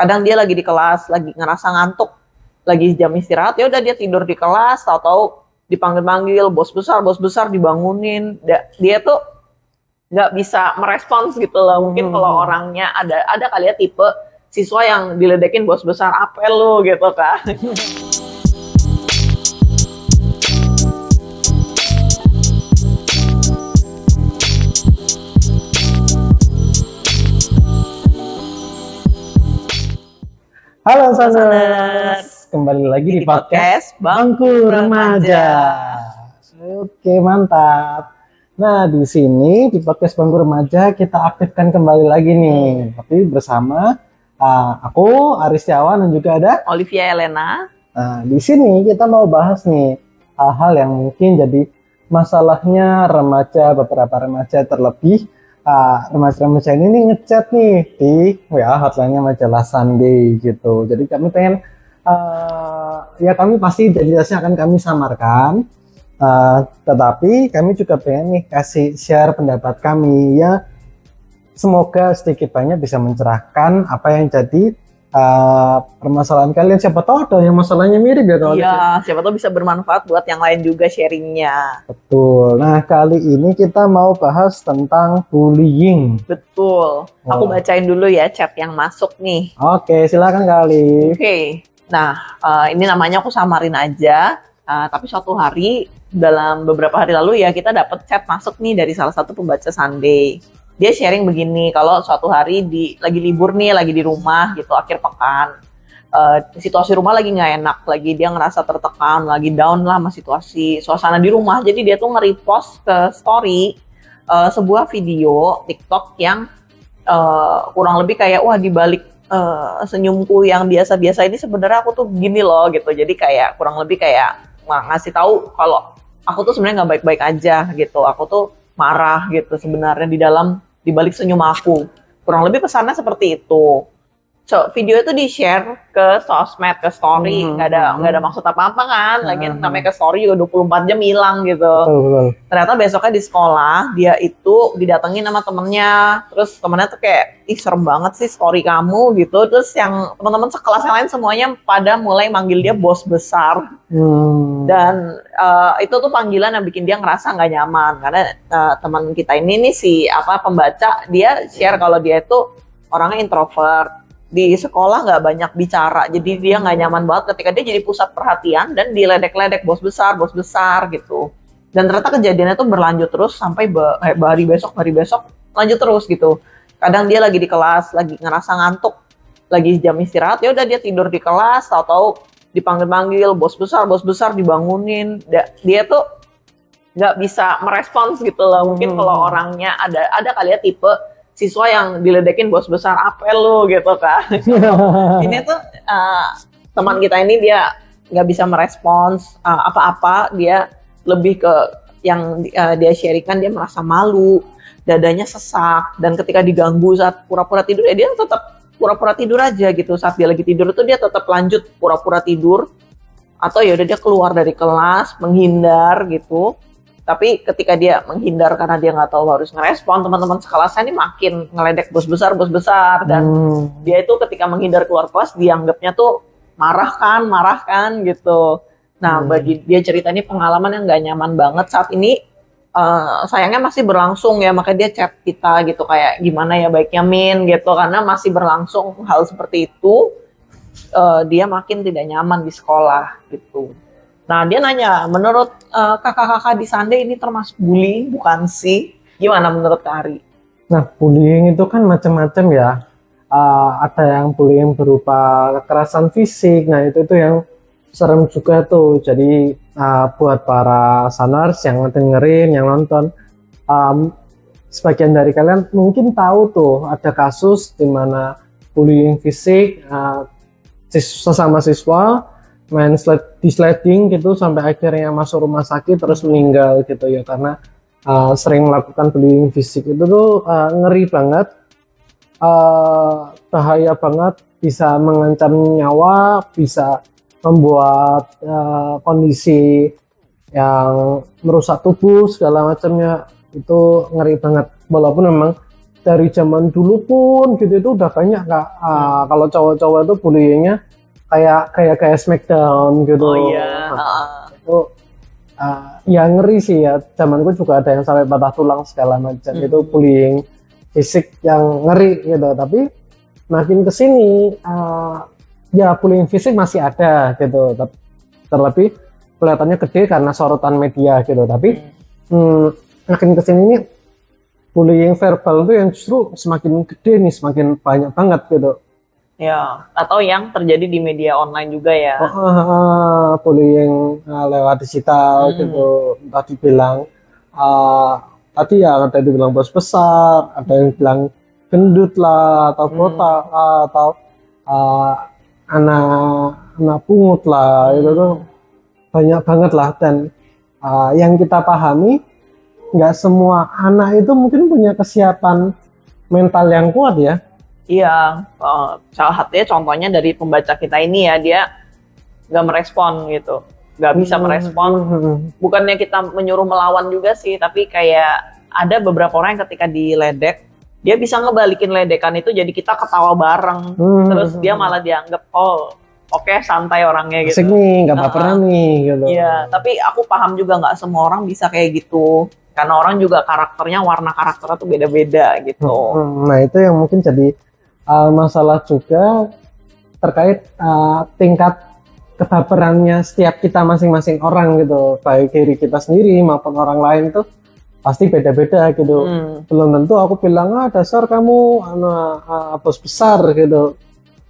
kadang dia lagi di kelas lagi ngerasa ngantuk lagi jam istirahat ya udah dia tidur di kelas tahu-tahu dipanggil-panggil bos besar bos besar dibangunin. Dia, tuh nggak bisa merespons gitu loh. Mungkin Hmm. kalau orangnya ada ada kali ya tipe siswa yang diledekin bos besar apa lu? gitu kan Halo Saners. Saners, kembali lagi di, Di podcast podcast Bangku Remaja. Remaja. Oke mantap. Nah di sini di podcast Bangku Remaja kita aktifkan kembali lagi nih, tapi bersama ah, aku Aris Setiawan dan juga ada. Olivia Elena Nah di sini kita mau bahas nih hal-hal yang mungkin jadi masalahnya remaja beberapa remaja terlebih ah, remaja-remaja ini nih ngechat nih di WA hotline-nya majalah Sunday gitu. Jadi kami pengen ah, ya kami pasti identitasnya akan kami samarkan. Ah, tetapi kami juga pengen nih kasih share pendapat kami ya semoga sedikit banyak bisa mencerahkan apa yang jadi ah, permasalahan kalian siapa tahu ada yang masalahnya mirip ya kalau Iya, siapa tahu bisa bermanfaat buat yang lain juga sharingnya. Betul. Nah, kali ini kita mau bahas tentang bullying. Betul. Aku Oh. bacain dulu ya chat yang masuk nih. Oke, silakan kali. Oke. Nah, eh, ini namanya aku samarin aja. Eh, tapi suatu hari dalam beberapa hari lalu ya kita dapat chat masuk nih dari salah satu pembaca Sunday. Dia sharing begini, kalau suatu hari di lagi libur nih, lagi di rumah gitu, akhir pekan. Eh, situasi rumah lagi nggak enak, lagi dia ngerasa tertekan, lagi down lah sama situasi suasana di rumah. Jadi dia tuh nge-repost ke story eh, sebuah video TikTok yang eh, kurang lebih kayak wah di balik eh, senyumku yang biasa-biasa ini sebenarnya aku tuh gini loh gitu. Jadi kayak kurang lebih kayak ng- ngasih tahu kalau aku tuh sebenarnya nggak baik-baik aja gitu. Aku tuh marah gitu sebenarnya di dalam di balik senyum aku. Kurang lebih pesannya seperti itu. So, video itu di-share ke sosmed, ke story, Hmm. nggak ada nggak ada maksud apa-apa kan. Lagi Hmm. namanya ke story juga 24 jam hilang gitu Betul, betul. ternyata besoknya di sekolah dia itu didatengin sama temennya terus temennya tuh kayak ih serem banget sih story kamu gitu terus yang teman-teman sekelas yang lain semuanya pada mulai manggil dia bos besar Hmm. dan eh, itu tuh panggilan yang bikin dia ngerasa nggak nyaman karena eh, teman kita ini nih si apa pembaca dia share kalau dia itu orangnya introvert di sekolah nggak banyak bicara. Jadi dia nggak nyaman banget ketika dia jadi pusat perhatian dan diledek-ledek bos besar bos besar gitu. Dan ternyata kejadiannya tuh berlanjut terus sampai eh, hari besok hari besok lanjut terus gitu. Kadang dia lagi di kelas lagi ngerasa ngantuk lagi jam istirahat ya udah dia tidur di kelas tahu-tahu dipanggil-panggil bos besar bos besar dibangunin. Dia, dia tuh nggak bisa merespons gitu loh. Mungkin Hmm. kalau orangnya ada ada kali ya tipe siswa yang diledekin bos besar apa lu gitu kan. Ini tuh uh, teman kita ini dia nggak bisa merespons uh, apa-apa. Dia lebih ke yang uh, dia sharingkan dia merasa malu. Dadanya sesak. Dan ketika diganggu saat pura-pura tidur ya dia tetap pura-pura tidur aja gitu. Saat dia lagi tidur itu dia tetap lanjut pura-pura tidur. Atau ya udah dia keluar dari kelas menghindar gitu tapi ketika dia menghindar karena dia nggak tahu harus ngerespon teman-teman sekelasnya ini makin ngeledek bos besar bos besar dan Hmm. dia itu ketika menghindar keluar kelas dianggapnya tuh marah kan, marah kan gitu. Nah, Hmm. bagi dia cerita ini pengalaman yang gak nyaman banget saat ini. eh, sayangnya masih berlangsung ya, makanya dia chat kita gitu kayak gimana ya baiknya Min gitu karena masih berlangsung hal seperti itu. eh, dia makin tidak nyaman di sekolah gitu. Nah, dia nanya, menurut eh, kakak-kakak di Sunday ini termasuk bullying bukan sih? Gimana menurut Kak Ari? Nah, bullying itu kan macam-macam ya. Ah, ada yang bullying berupa kekerasan fisik. Nah, itu tuh yang serem juga tuh. Jadi ah, buat para sanars yang dengerin, yang nonton, am, sebagian dari kalian mungkin tahu tuh ada kasus di mana bullying fisik sis- sesama siswa main sled, di sledding gitu sampai akhirnya masuk rumah sakit terus meninggal gitu ya. Karena uh, sering melakukan bullying fisik itu tuh uh, ngeri banget. Uh, bahaya banget bisa mengancam nyawa bisa membuat uh, kondisi yang merusak tubuh segala macamnya. Itu ngeri banget. Walaupun memang dari zaman dulu pun gitu itu udah banyak kak. Ah, kalau cowok-cowok itu bullyingnya kayak kayak kayak Smackdown gitu. Oh iya. Nah, Heeh. itu ah, ya ngeri sih ya. Zamanku juga ada yang sampai patah tulang segala macam. Hmm. Itu bullying fisik yang ngeri gitu. Tapi makin ke sini ah, ya bullying fisik masih ada gitu. Ter- Terlebih kelihatannya gede karena sorotan media gitu. Tapi Hmm. hmm, makin ke sini ini bullying verbal itu yang justru semakin gede nih, semakin banyak banget gitu. Ya, atau yang terjadi di media online juga ya. Oh, ah, ah, bullying ah, lewat digital Hmm. gitu. Tadi bilang ah, tadi ya ada yang bilang bos besar, ada yang bilang gendut lah atau Hmm. botak ah, atau ah, anak anak pungut lah itu tuh banyak banget lah dan ah, yang kita pahami nggak semua anak itu mungkin punya kesiapan mental yang kuat ya. Iya, eh, salah satunya contohnya dari pembaca kita ini ya, dia nggak merespon gitu, nggak bisa Hmm, merespon. Bukannya kita menyuruh melawan juga sih, tapi kayak ada beberapa orang yang ketika diledek, dia bisa ngebalikin ledekan itu jadi kita ketawa bareng, Hmm, terus dia malah dianggap oh oke santai orangnya asik gitu. nih, nggak baperan nih gitu. Iya, tapi aku paham juga nggak semua orang bisa kayak gitu, karena orang juga karakternya warna karakternya tuh beda-beda gitu. Hmm, Nah itu yang mungkin jadi uh, masalah juga terkait uh, tingkat kebaperannya setiap kita masing-masing orang gitu, baik diri kita sendiri maupun orang lain tuh pasti beda-beda gitu. Hmm. Belum tentu aku bilang ah dasar kamu anak uh, bos besar gitu.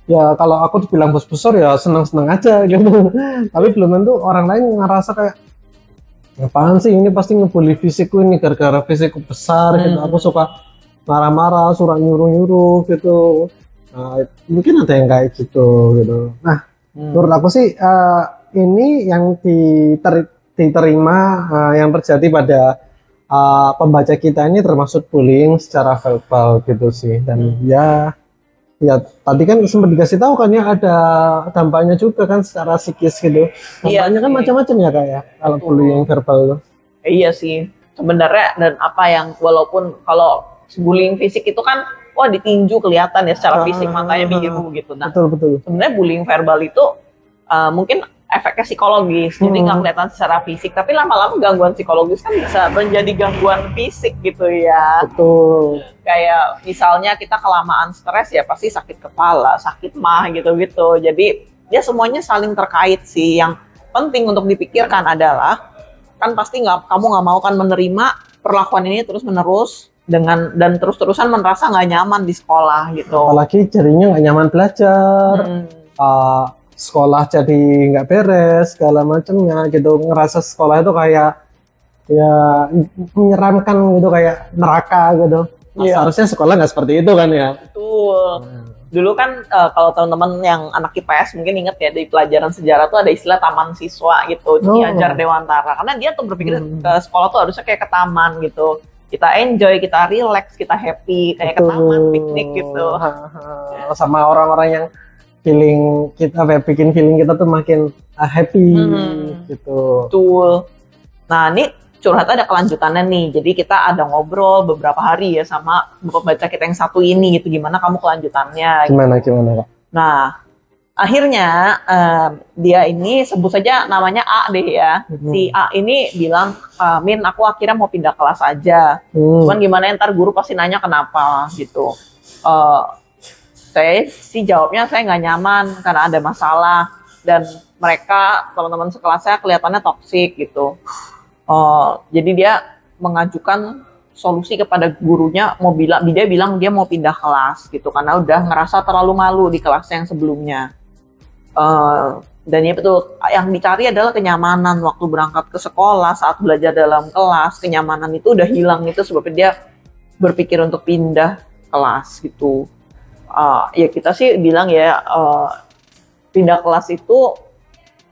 Ya kalau aku dibilang bos besar ya senang-senang aja gitu. Tapi belum tentu orang lain ngerasa kayak apaan sih ini pasti ngebully fisikku ini gara-gara fisikku besar gitu. Hmm. Aku suka marah-marah, surat nyuruh-nyuruh gitu. Nah, mungkin ada yang kayak gitu gitu. Nah, Hmm. menurut aku sih eh, ini yang diter- diterima eh, yang terjadi pada eh, pembaca kita ini termasuk bullying secara verbal gitu sih. Dan Hmm. ya ya tadi kan sempat dikasih tahu kan ya ada dampaknya juga kan secara psikis gitu. Iya Dampaknya kan sih. macam-macam ya kak ya kalau bullying verbal. Iya sih, sebenarnya dan apa yang walaupun kalau bullying fisik itu kan wah ditinju kelihatan ya secara fisik Ah. matanya biru gitu. Nah Betul betul. sebenarnya bullying verbal itu uh, mungkin efeknya psikologis, jadi Hmm. nggak kelihatan secara fisik, tapi lama-lama gangguan psikologis kan bisa menjadi gangguan fisik gitu ya. Betul. Kayak misalnya kita kelamaan stres ya pasti sakit kepala, sakit mah gitu-gitu. Jadi ya semuanya saling terkait sih. Yang penting untuk dipikirkan adalah kan pasti nggak kamu nggak mau kan menerima perlakuan ini terus menerus dengan dan terus-terusan merasa nggak nyaman di sekolah gitu. Apalagi jadinya nggak nyaman belajar. Hmm. uh, sekolah jadi nggak beres segala macamnya gitu ngerasa sekolah itu kayak ya menyeramkan gitu kayak neraka gitu Nah, Iya. seharusnya sekolah nggak seperti itu kan ya Betul. Dulu kan eh, kalau teman-teman yang anak IPS mungkin inget ya di pelajaran sejarah tuh ada istilah taman siswa gitu, Oh. diajar dewantara. Karena dia tuh berpikir Hmm. ke sekolah tuh harusnya kayak ke taman gitu. Kita enjoy, kita relax, kita happy, kayak ke taman piknik gitu. Ha, ha. sama orang-orang yang feeling kita apa ya, bikin feeling kita tuh makin uh, happy Hmm. gitu Betul. Nah, ini curhat ada kelanjutannya nih. Jadi kita ada ngobrol beberapa hari ya sama pembaca kita yang satu ini gitu. Gimana kamu kelanjutannya? gimana gimana kak Nah, akhirnya em, dia ini sebut saja namanya A deh ya. Hmm. Si A ini bilang, "Ah, Min, aku akhirnya mau pindah kelas aja. Hmm. Cuman gimana ntar guru pasti nanya kenapa gitu. Eh, saya sih jawabnya saya nggak nyaman karena ada masalah dan mereka teman-teman sekelas saya kelihatannya toksik gitu. Eh, jadi dia mengajukan solusi kepada gurunya mau bilang dia bilang dia mau pindah kelas gitu karena udah ngerasa terlalu malu di kelas yang sebelumnya. Eh, dan ya betul yang dicari adalah kenyamanan waktu berangkat ke sekolah saat belajar dalam kelas kenyamanan itu udah hilang itu sebabnya dia berpikir untuk pindah kelas gitu. Eh, ya kita sih bilang ya eh, pindah kelas itu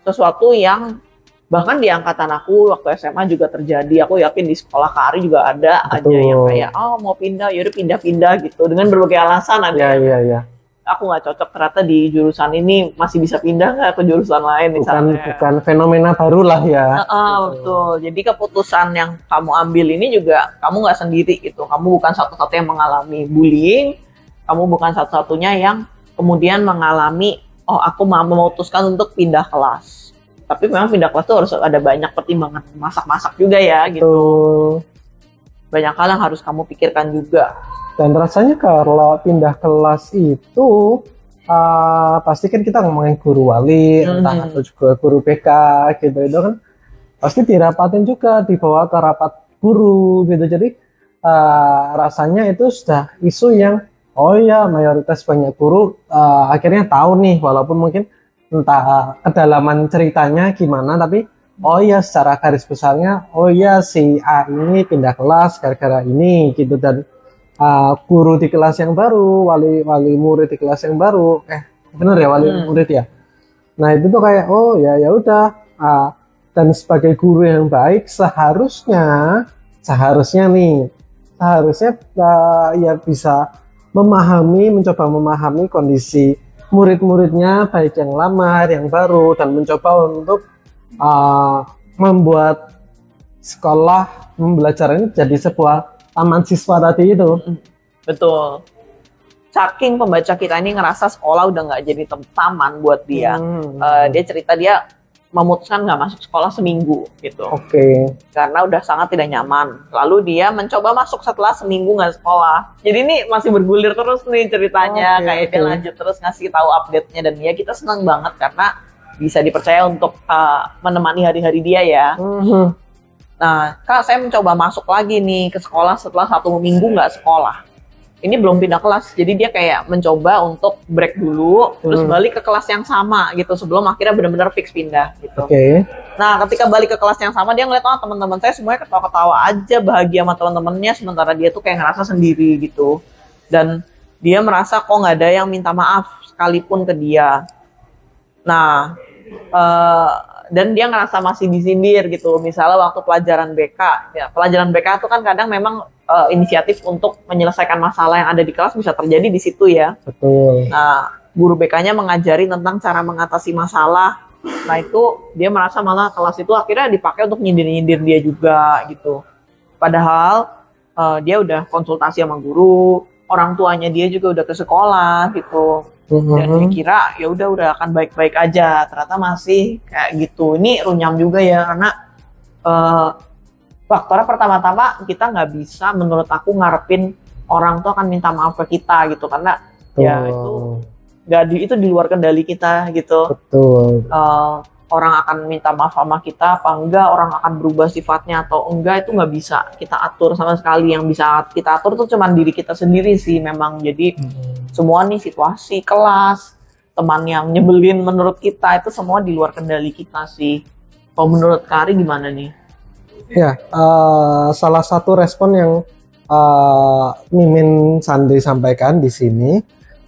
sesuatu yang bahkan di angkatan aku waktu SMA juga terjadi. Aku yakin di sekolah Kari juga ada aja Betul. yang kayak oh mau pindah, yaudah pindah-pindah gitu dengan berbagai alasan ada ya ya ya aku nggak cocok ternyata di jurusan ini masih bisa pindah nggak ke jurusan lain bukan misalnya. bukan fenomena baru lah ya Heeh, Gitu. betul. Jadi keputusan yang kamu ambil ini juga kamu nggak sendiri gitu. Kamu bukan satu-satunya yang mengalami bullying. Kamu bukan satu-satunya yang kemudian mengalami oh aku mau memutuskan untuk pindah kelas. Tapi memang pindah kelas tuh harus ada banyak pertimbangan masak-masak juga ya gitu. Betul. Banyak hal yang harus kamu pikirkan juga. Dan rasanya kalau pindah kelas itu uh, pasti kan kita ngomongin guru wali Mhm. entah atau juga guru BK gitu. Itu kan pasti dirapatin juga dibawa ke rapat guru gitu. Jadi uh, rasanya itu sudah isu yang oh ya mayoritas banyak guru uh, akhirnya tahu nih walaupun mungkin entah kedalaman ceritanya gimana tapi oh ya secara garis besarnya oh ya si A ini pindah kelas gara-gara ini gitu. Dan uh, guru di kelas yang baru wali wali murid di kelas yang baru. Eh bener ya wali Hmm. murid ya? Nah itu tuh kayak oh ya ya udah. Uh, dan sebagai guru yang baik seharusnya seharusnya nih seharusnya uh, ya bisa memahami mencoba memahami kondisi murid-muridnya baik yang lama yang baru dan mencoba untuk uh, membuat sekolah pembelajaran ini jadi sebuah taman siswa tadi itu Betul. Saking pembaca kita ini ngerasa sekolah udah nggak jadi taman buat dia. Hmm. Eh, dia cerita dia memutuskan nggak masuk sekolah seminggu gitu. Oke. karena udah sangat tidak nyaman. Lalu dia mencoba masuk setelah seminggu nggak sekolah. Jadi ini masih bergulir terus nih ceritanya, Oke, kayak dia oke. lanjut terus ngasih tahu update-nya dan ya kita senang banget karena bisa dipercaya untuk uh, menemani hari-hari dia ya. Mhm. Nah, kak saya mencoba masuk lagi nih ke sekolah setelah satu minggu nggak sekolah. Ini belum pindah kelas, jadi dia kayak mencoba untuk break dulu, terus Hmm. balik ke kelas yang sama gitu sebelum akhirnya benar-benar fix pindah gitu. Oke. Nah, ketika balik ke kelas yang sama, dia ngeliat, oh teman-teman saya semuanya ketawa-ketawa aja, bahagia sama teman-temannya, sementara dia tuh kayak ngerasa sendiri gitu. Dan dia merasa kok nggak ada yang minta maaf sekalipun ke dia. Nah, eh, dan dia ngerasa masih disindir gitu. Misalnya waktu pelajaran BK, ya pelajaran BK itu kan kadang memang eh, inisiatif untuk menyelesaikan masalah yang ada di kelas bisa terjadi di situ ya. Betul. Nah, guru BK-nya mengajari tentang cara mengatasi masalah. Nah, itu dia merasa malah kelas itu akhirnya dipakai untuk nyindir-nyindir dia juga gitu. Padahal eh, dia udah konsultasi sama guru, orang tuanya dia juga udah ke sekolah gitu. Dan dia Mhm. kira ya udah udah akan baik-baik aja. Ternyata masih kayak gitu. Ini runyam juga ya karena eh, faktornya pertama-tama kita nggak bisa menurut aku ngarepin orang tuh akan minta maaf ke kita gitu karena ya Betul. itu nggak di itu di luar kendali kita gitu Betul. Eh, orang akan minta maaf sama kita apa enggak orang akan berubah sifatnya atau enggak itu nggak bisa kita atur sama sekali yang bisa kita atur tuh cuman diri kita sendiri sih memang jadi semua nih situasi kelas teman yang nyebelin menurut kita itu semua di luar kendali kita sih. Kalau menurut Kari gimana nih? Ya, eh, salah satu respon yang eh, Mimin Sandi sampaikan di sini,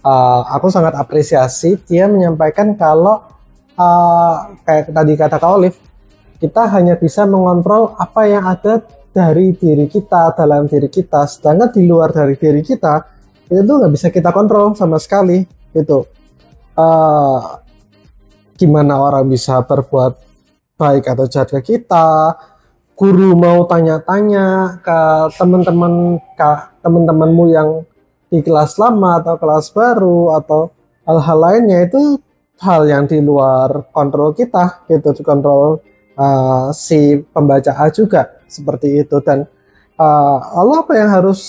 eh, aku sangat apresiasi dia menyampaikan kalau eh, kayak tadi kata Kak Olive, kita hanya bisa mengontrol apa yang ada dari diri kita dalam diri kita, sedangkan di luar dari diri kita itu tuh nggak bisa kita kontrol sama sekali, gitu. Eh, gimana orang bisa berbuat baik atau jahat ke kita, guru mau tanya-tanya ke teman-teman ke teman-temanmu yang di kelas lama atau kelas baru atau hal-hal lainnya itu hal yang di luar kontrol kita gitu. Kontrol uh, si pembaca juga seperti itu. Dan uh, lalu apa yang harus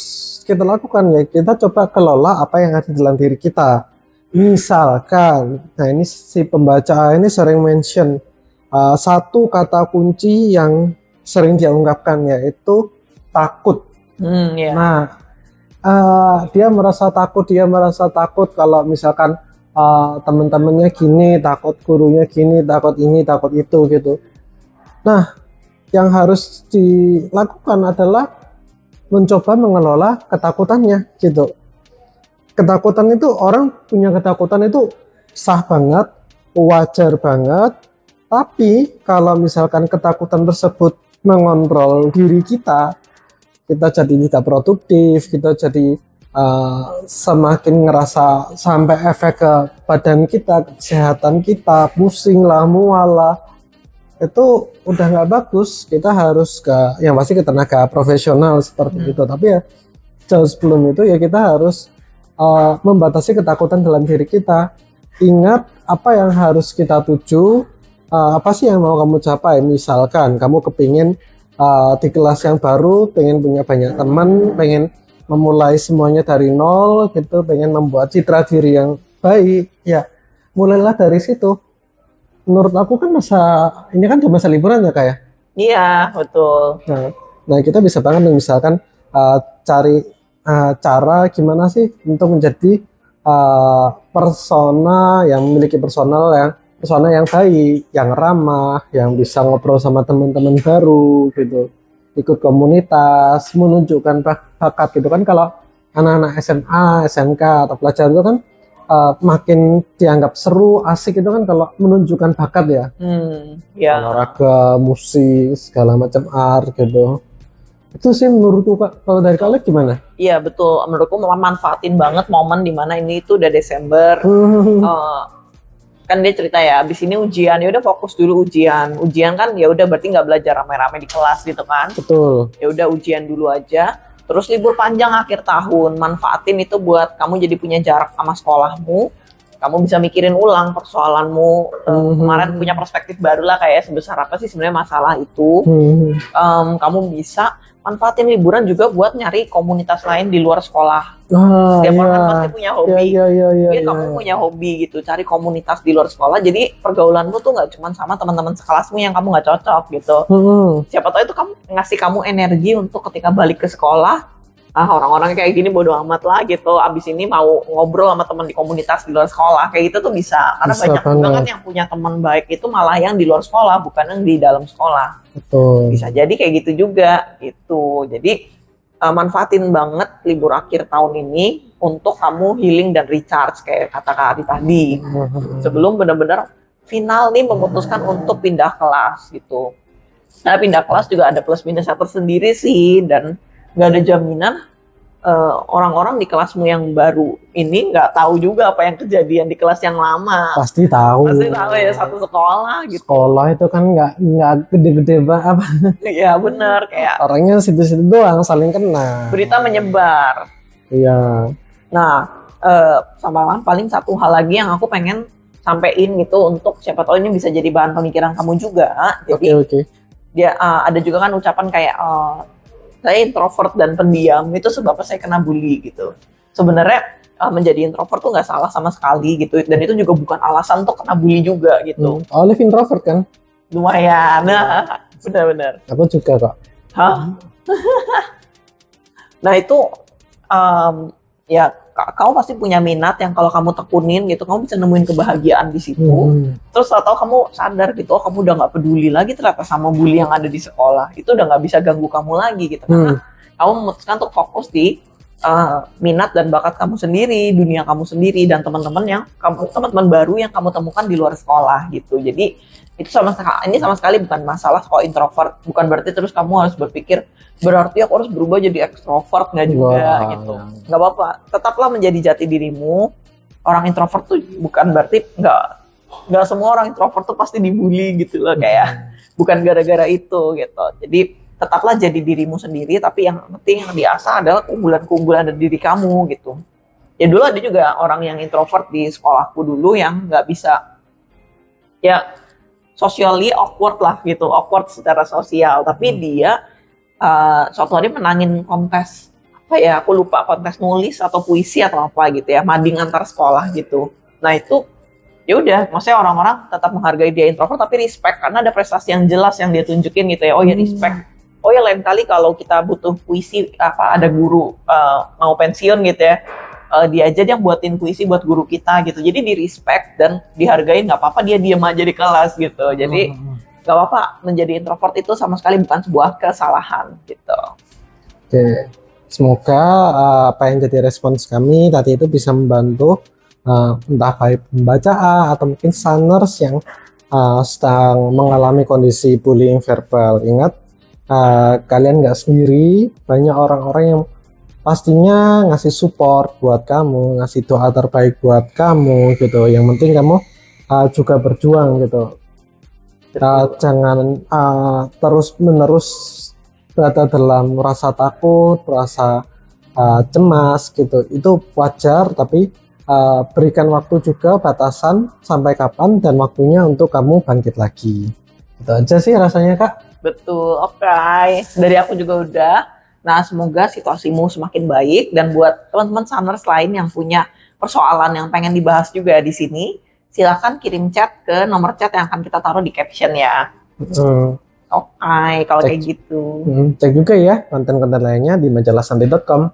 kita lakukan ya kita coba kelola apa yang ada dalam diri kita misalkan nah ini si pembaca ini sering mention uh, satu kata kunci yang sering dia ungkapkan yaitu takut. hmm ya Nah, eh, dia merasa takut, dia merasa takut kalau misalkan eh, teman-temannya gini, takut gurunya gini, takut ini, takut itu gitu. Nah, yang harus dilakukan adalah mencoba mengelola ketakutannya gitu. Ketakutan itu orang punya ketakutan itu sah banget, wajar banget. Tapi kalau misalkan ketakutan tersebut mengontrol diri kita, kita jadi tidak produktif, kita jadi uh, semakin ngerasa sampai efek ke badan kita, kesehatan kita, pusing lah, mual lah, itu udah nggak bagus. Kita harus ke, yang pasti ke tenaga profesional seperti Hmm. itu. Tapi ya jauh sebelum itu ya kita harus uh, membatasi ketakutan dalam diri kita. Ingat apa yang harus kita tuju, uh, apa sih yang mau kamu capai. Misalkan kamu kepingin uh, di kelas yang baru, pengen punya banyak teman, pengen memulai semuanya dari nol gitu, pengen membuat citra diri yang baik, ya mulailah dari situ. Menurut aku kan masa ini kan masa liburan ya kayak. Iya, betul. Nah, nah kita bisa banget misalkan uh, cari uh, cara gimana sih untuk menjadi uh, persona yang memiliki personal yang persona yang baik, yang ramah, yang bisa ngobrol sama teman-teman baru gitu, ikut komunitas, menunjukkan bak- bakat gitu kan kalau anak-anak SMA, SMK atau pelajar itu kan uh, makin dianggap seru, asik itu kan kalau menunjukkan bakat ya Hmm, ya. olahraga, musik, segala macam art gitu. Itu sih menurutku Kak, kalau dari kalian gimana? Iya, betul. Menurutku manfaatin banget momen di mana ini itu udah Desember. Eh, kan dia cerita ya, abis ini ujian, ya udah fokus dulu ujian. Ujian kan ya udah berarti nggak belajar rame-rame di kelas gitu kan. Betul. Ya udah ujian dulu aja. Terus libur panjang akhir tahun, manfaatin itu buat kamu jadi punya jarak sama sekolahmu. Kamu bisa mikirin ulang persoalanmu. Mhm. Kemarin punya perspektif baru lah kayak sebesar apa sih sebenarnya masalah itu. Hmm. Em, kamu bisa manfaatin liburan juga buat nyari komunitas lain di luar sekolah. Ah, Setiap orang kan iya. pasti punya Iya, hobi. iya, iya, iya, Jadi iya. kamu punya hobi gitu, cari komunitas di luar sekolah. Jadi pergaulanmu tuh nggak cuma sama teman-teman sekelasmu yang kamu nggak cocok gitu. Hmm. Siapa tahu itu kamu ngasih kamu energi untuk ketika balik ke sekolah. Ah orang-orang kayak gini bodo amat lah gitu. Abis ini mau ngobrol sama teman di komunitas di luar sekolah kayak gitu tuh bisa. Karena Bisa banyak banget. banget yang punya teman baik itu malah yang di luar sekolah bukan yang di dalam sekolah Betul. bisa jadi kayak gitu juga gitu jadi uh, manfaatin banget libur akhir tahun ini untuk kamu healing dan recharge kayak kata Kak Adi tadi Hmm. sebelum benar-benar final nih memutuskan untuk pindah kelas gitu nah pindah kelas juga ada plus minusnya tersendiri sih dan nggak ada jaminan uh, orang-orang di kelasmu yang baru ini nggak tahu juga apa yang kejadian di kelas yang lama Pasti tahu. pasti tahu ya satu sekolah gitu Sekolah itu kan nggak nggak gede-gede apa ya bener kayak orangnya situ-situ doang saling kenal. berita menyebar Iya. Nah, eh, sama paling satu hal lagi yang aku pengen sampein gitu untuk siapa tahu ini bisa jadi bahan pemikiran kamu juga. Oke Jadi oke. dia eh, ada juga kan ucapan kayak eh, saya introvert dan pendiam itu sebabnya saya kena bully gitu. Sebenarnya eh, menjadi introvert tuh nggak salah sama sekali gitu dan itu juga bukan alasan untuk kena bully juga gitu. Hmm. Olive introvert kan? Lumayan. Nah, benar-benar. Aku juga kok. Hah? nah itu em, ya kamu pasti punya minat yang kalau kamu tekunin gitu kamu bisa nemuin kebahagiaan di situ Hmm. terus atau kamu sadar gitu oh kamu udah nggak peduli lagi ternyata sama bully yang ada di sekolah itu udah nggak bisa ganggu kamu lagi gitu karena Hmm. kamu memutuskan untuk fokus di uh, minat dan bakat kamu sendiri dunia kamu sendiri dan teman-teman yang kamu teman-teman baru yang kamu temukan di luar sekolah gitu jadi itu sama sekali ini sama sekali bukan masalah kok introvert. Bukan berarti terus kamu harus berpikir berarti aku harus berubah jadi ekstrovert nggak juga Wah, gitu. Nggak apa-apa. Tetaplah menjadi jati dirimu. Orang introvert tuh bukan berarti nggak nggak semua orang introvert tuh pasti dibully gitu loh kayak bukan gara-gara itu gitu. Jadi tetaplah jadi dirimu sendiri tapi yang penting yang diasah adalah keunggulan-keunggulan dari diri kamu gitu. Ya dulu ada juga orang yang introvert di sekolahku dulu yang nggak bisa ya socially awkward lah gitu awkward secara sosial tapi Hmm. dia uh, suatu hari menangin kontes apa ya aku lupa kontes nulis atau puisi atau apa gitu ya mading antar sekolah gitu nah itu ya udah maksudnya orang-orang tetap menghargai dia introvert tapi respect karena ada prestasi yang jelas yang dia tunjukin gitu ya oh ya Hmm. respect oh ya lain kali kalau kita butuh puisi apa ada guru uh, mau pensiun gitu ya uh, dia aja yang buatin puisi buat guru kita gitu jadi di respect dan dihargain nggak apa-apa dia diam aja di kelas gitu jadi Hmm. nggak apa-apa menjadi introvert itu sama sekali bukan sebuah kesalahan gitu Oke, semoga uh, apa yang jadi respons kami tadi itu bisa membantu uh, entah baik pembaca atau mungkin saners yang uh, sedang mengalami kondisi bullying verbal. Ingat, uh, kalian nggak sendiri, banyak orang-orang yang pastinya ngasih support buat kamu, ngasih doa terbaik buat kamu gitu. Yang penting kamu uh, juga berjuang gitu. Uh, jangan uh, terus menerus berada dalam rasa takut, rasa uh, cemas gitu. Itu wajar, tapi uh, berikan waktu juga batasan sampai kapan dan waktunya untuk kamu bangkit lagi. Itu aja sih rasanya kak. Betul, oke. Dari aku juga udah. Nah, semoga situasimu semakin baik dan buat teman-teman Sunners lain yang punya persoalan yang pengen dibahas juga di sini, silakan kirim chat ke nomor chat yang akan kita taruh di caption ya. Hmm. Oke, kalau Cek. kayak gitu. Hmm, cek juga ya konten-konten lainnya di majalahsantai.com.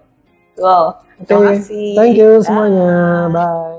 Betul. Oke, Terima kasih. thank you semuanya. Bye.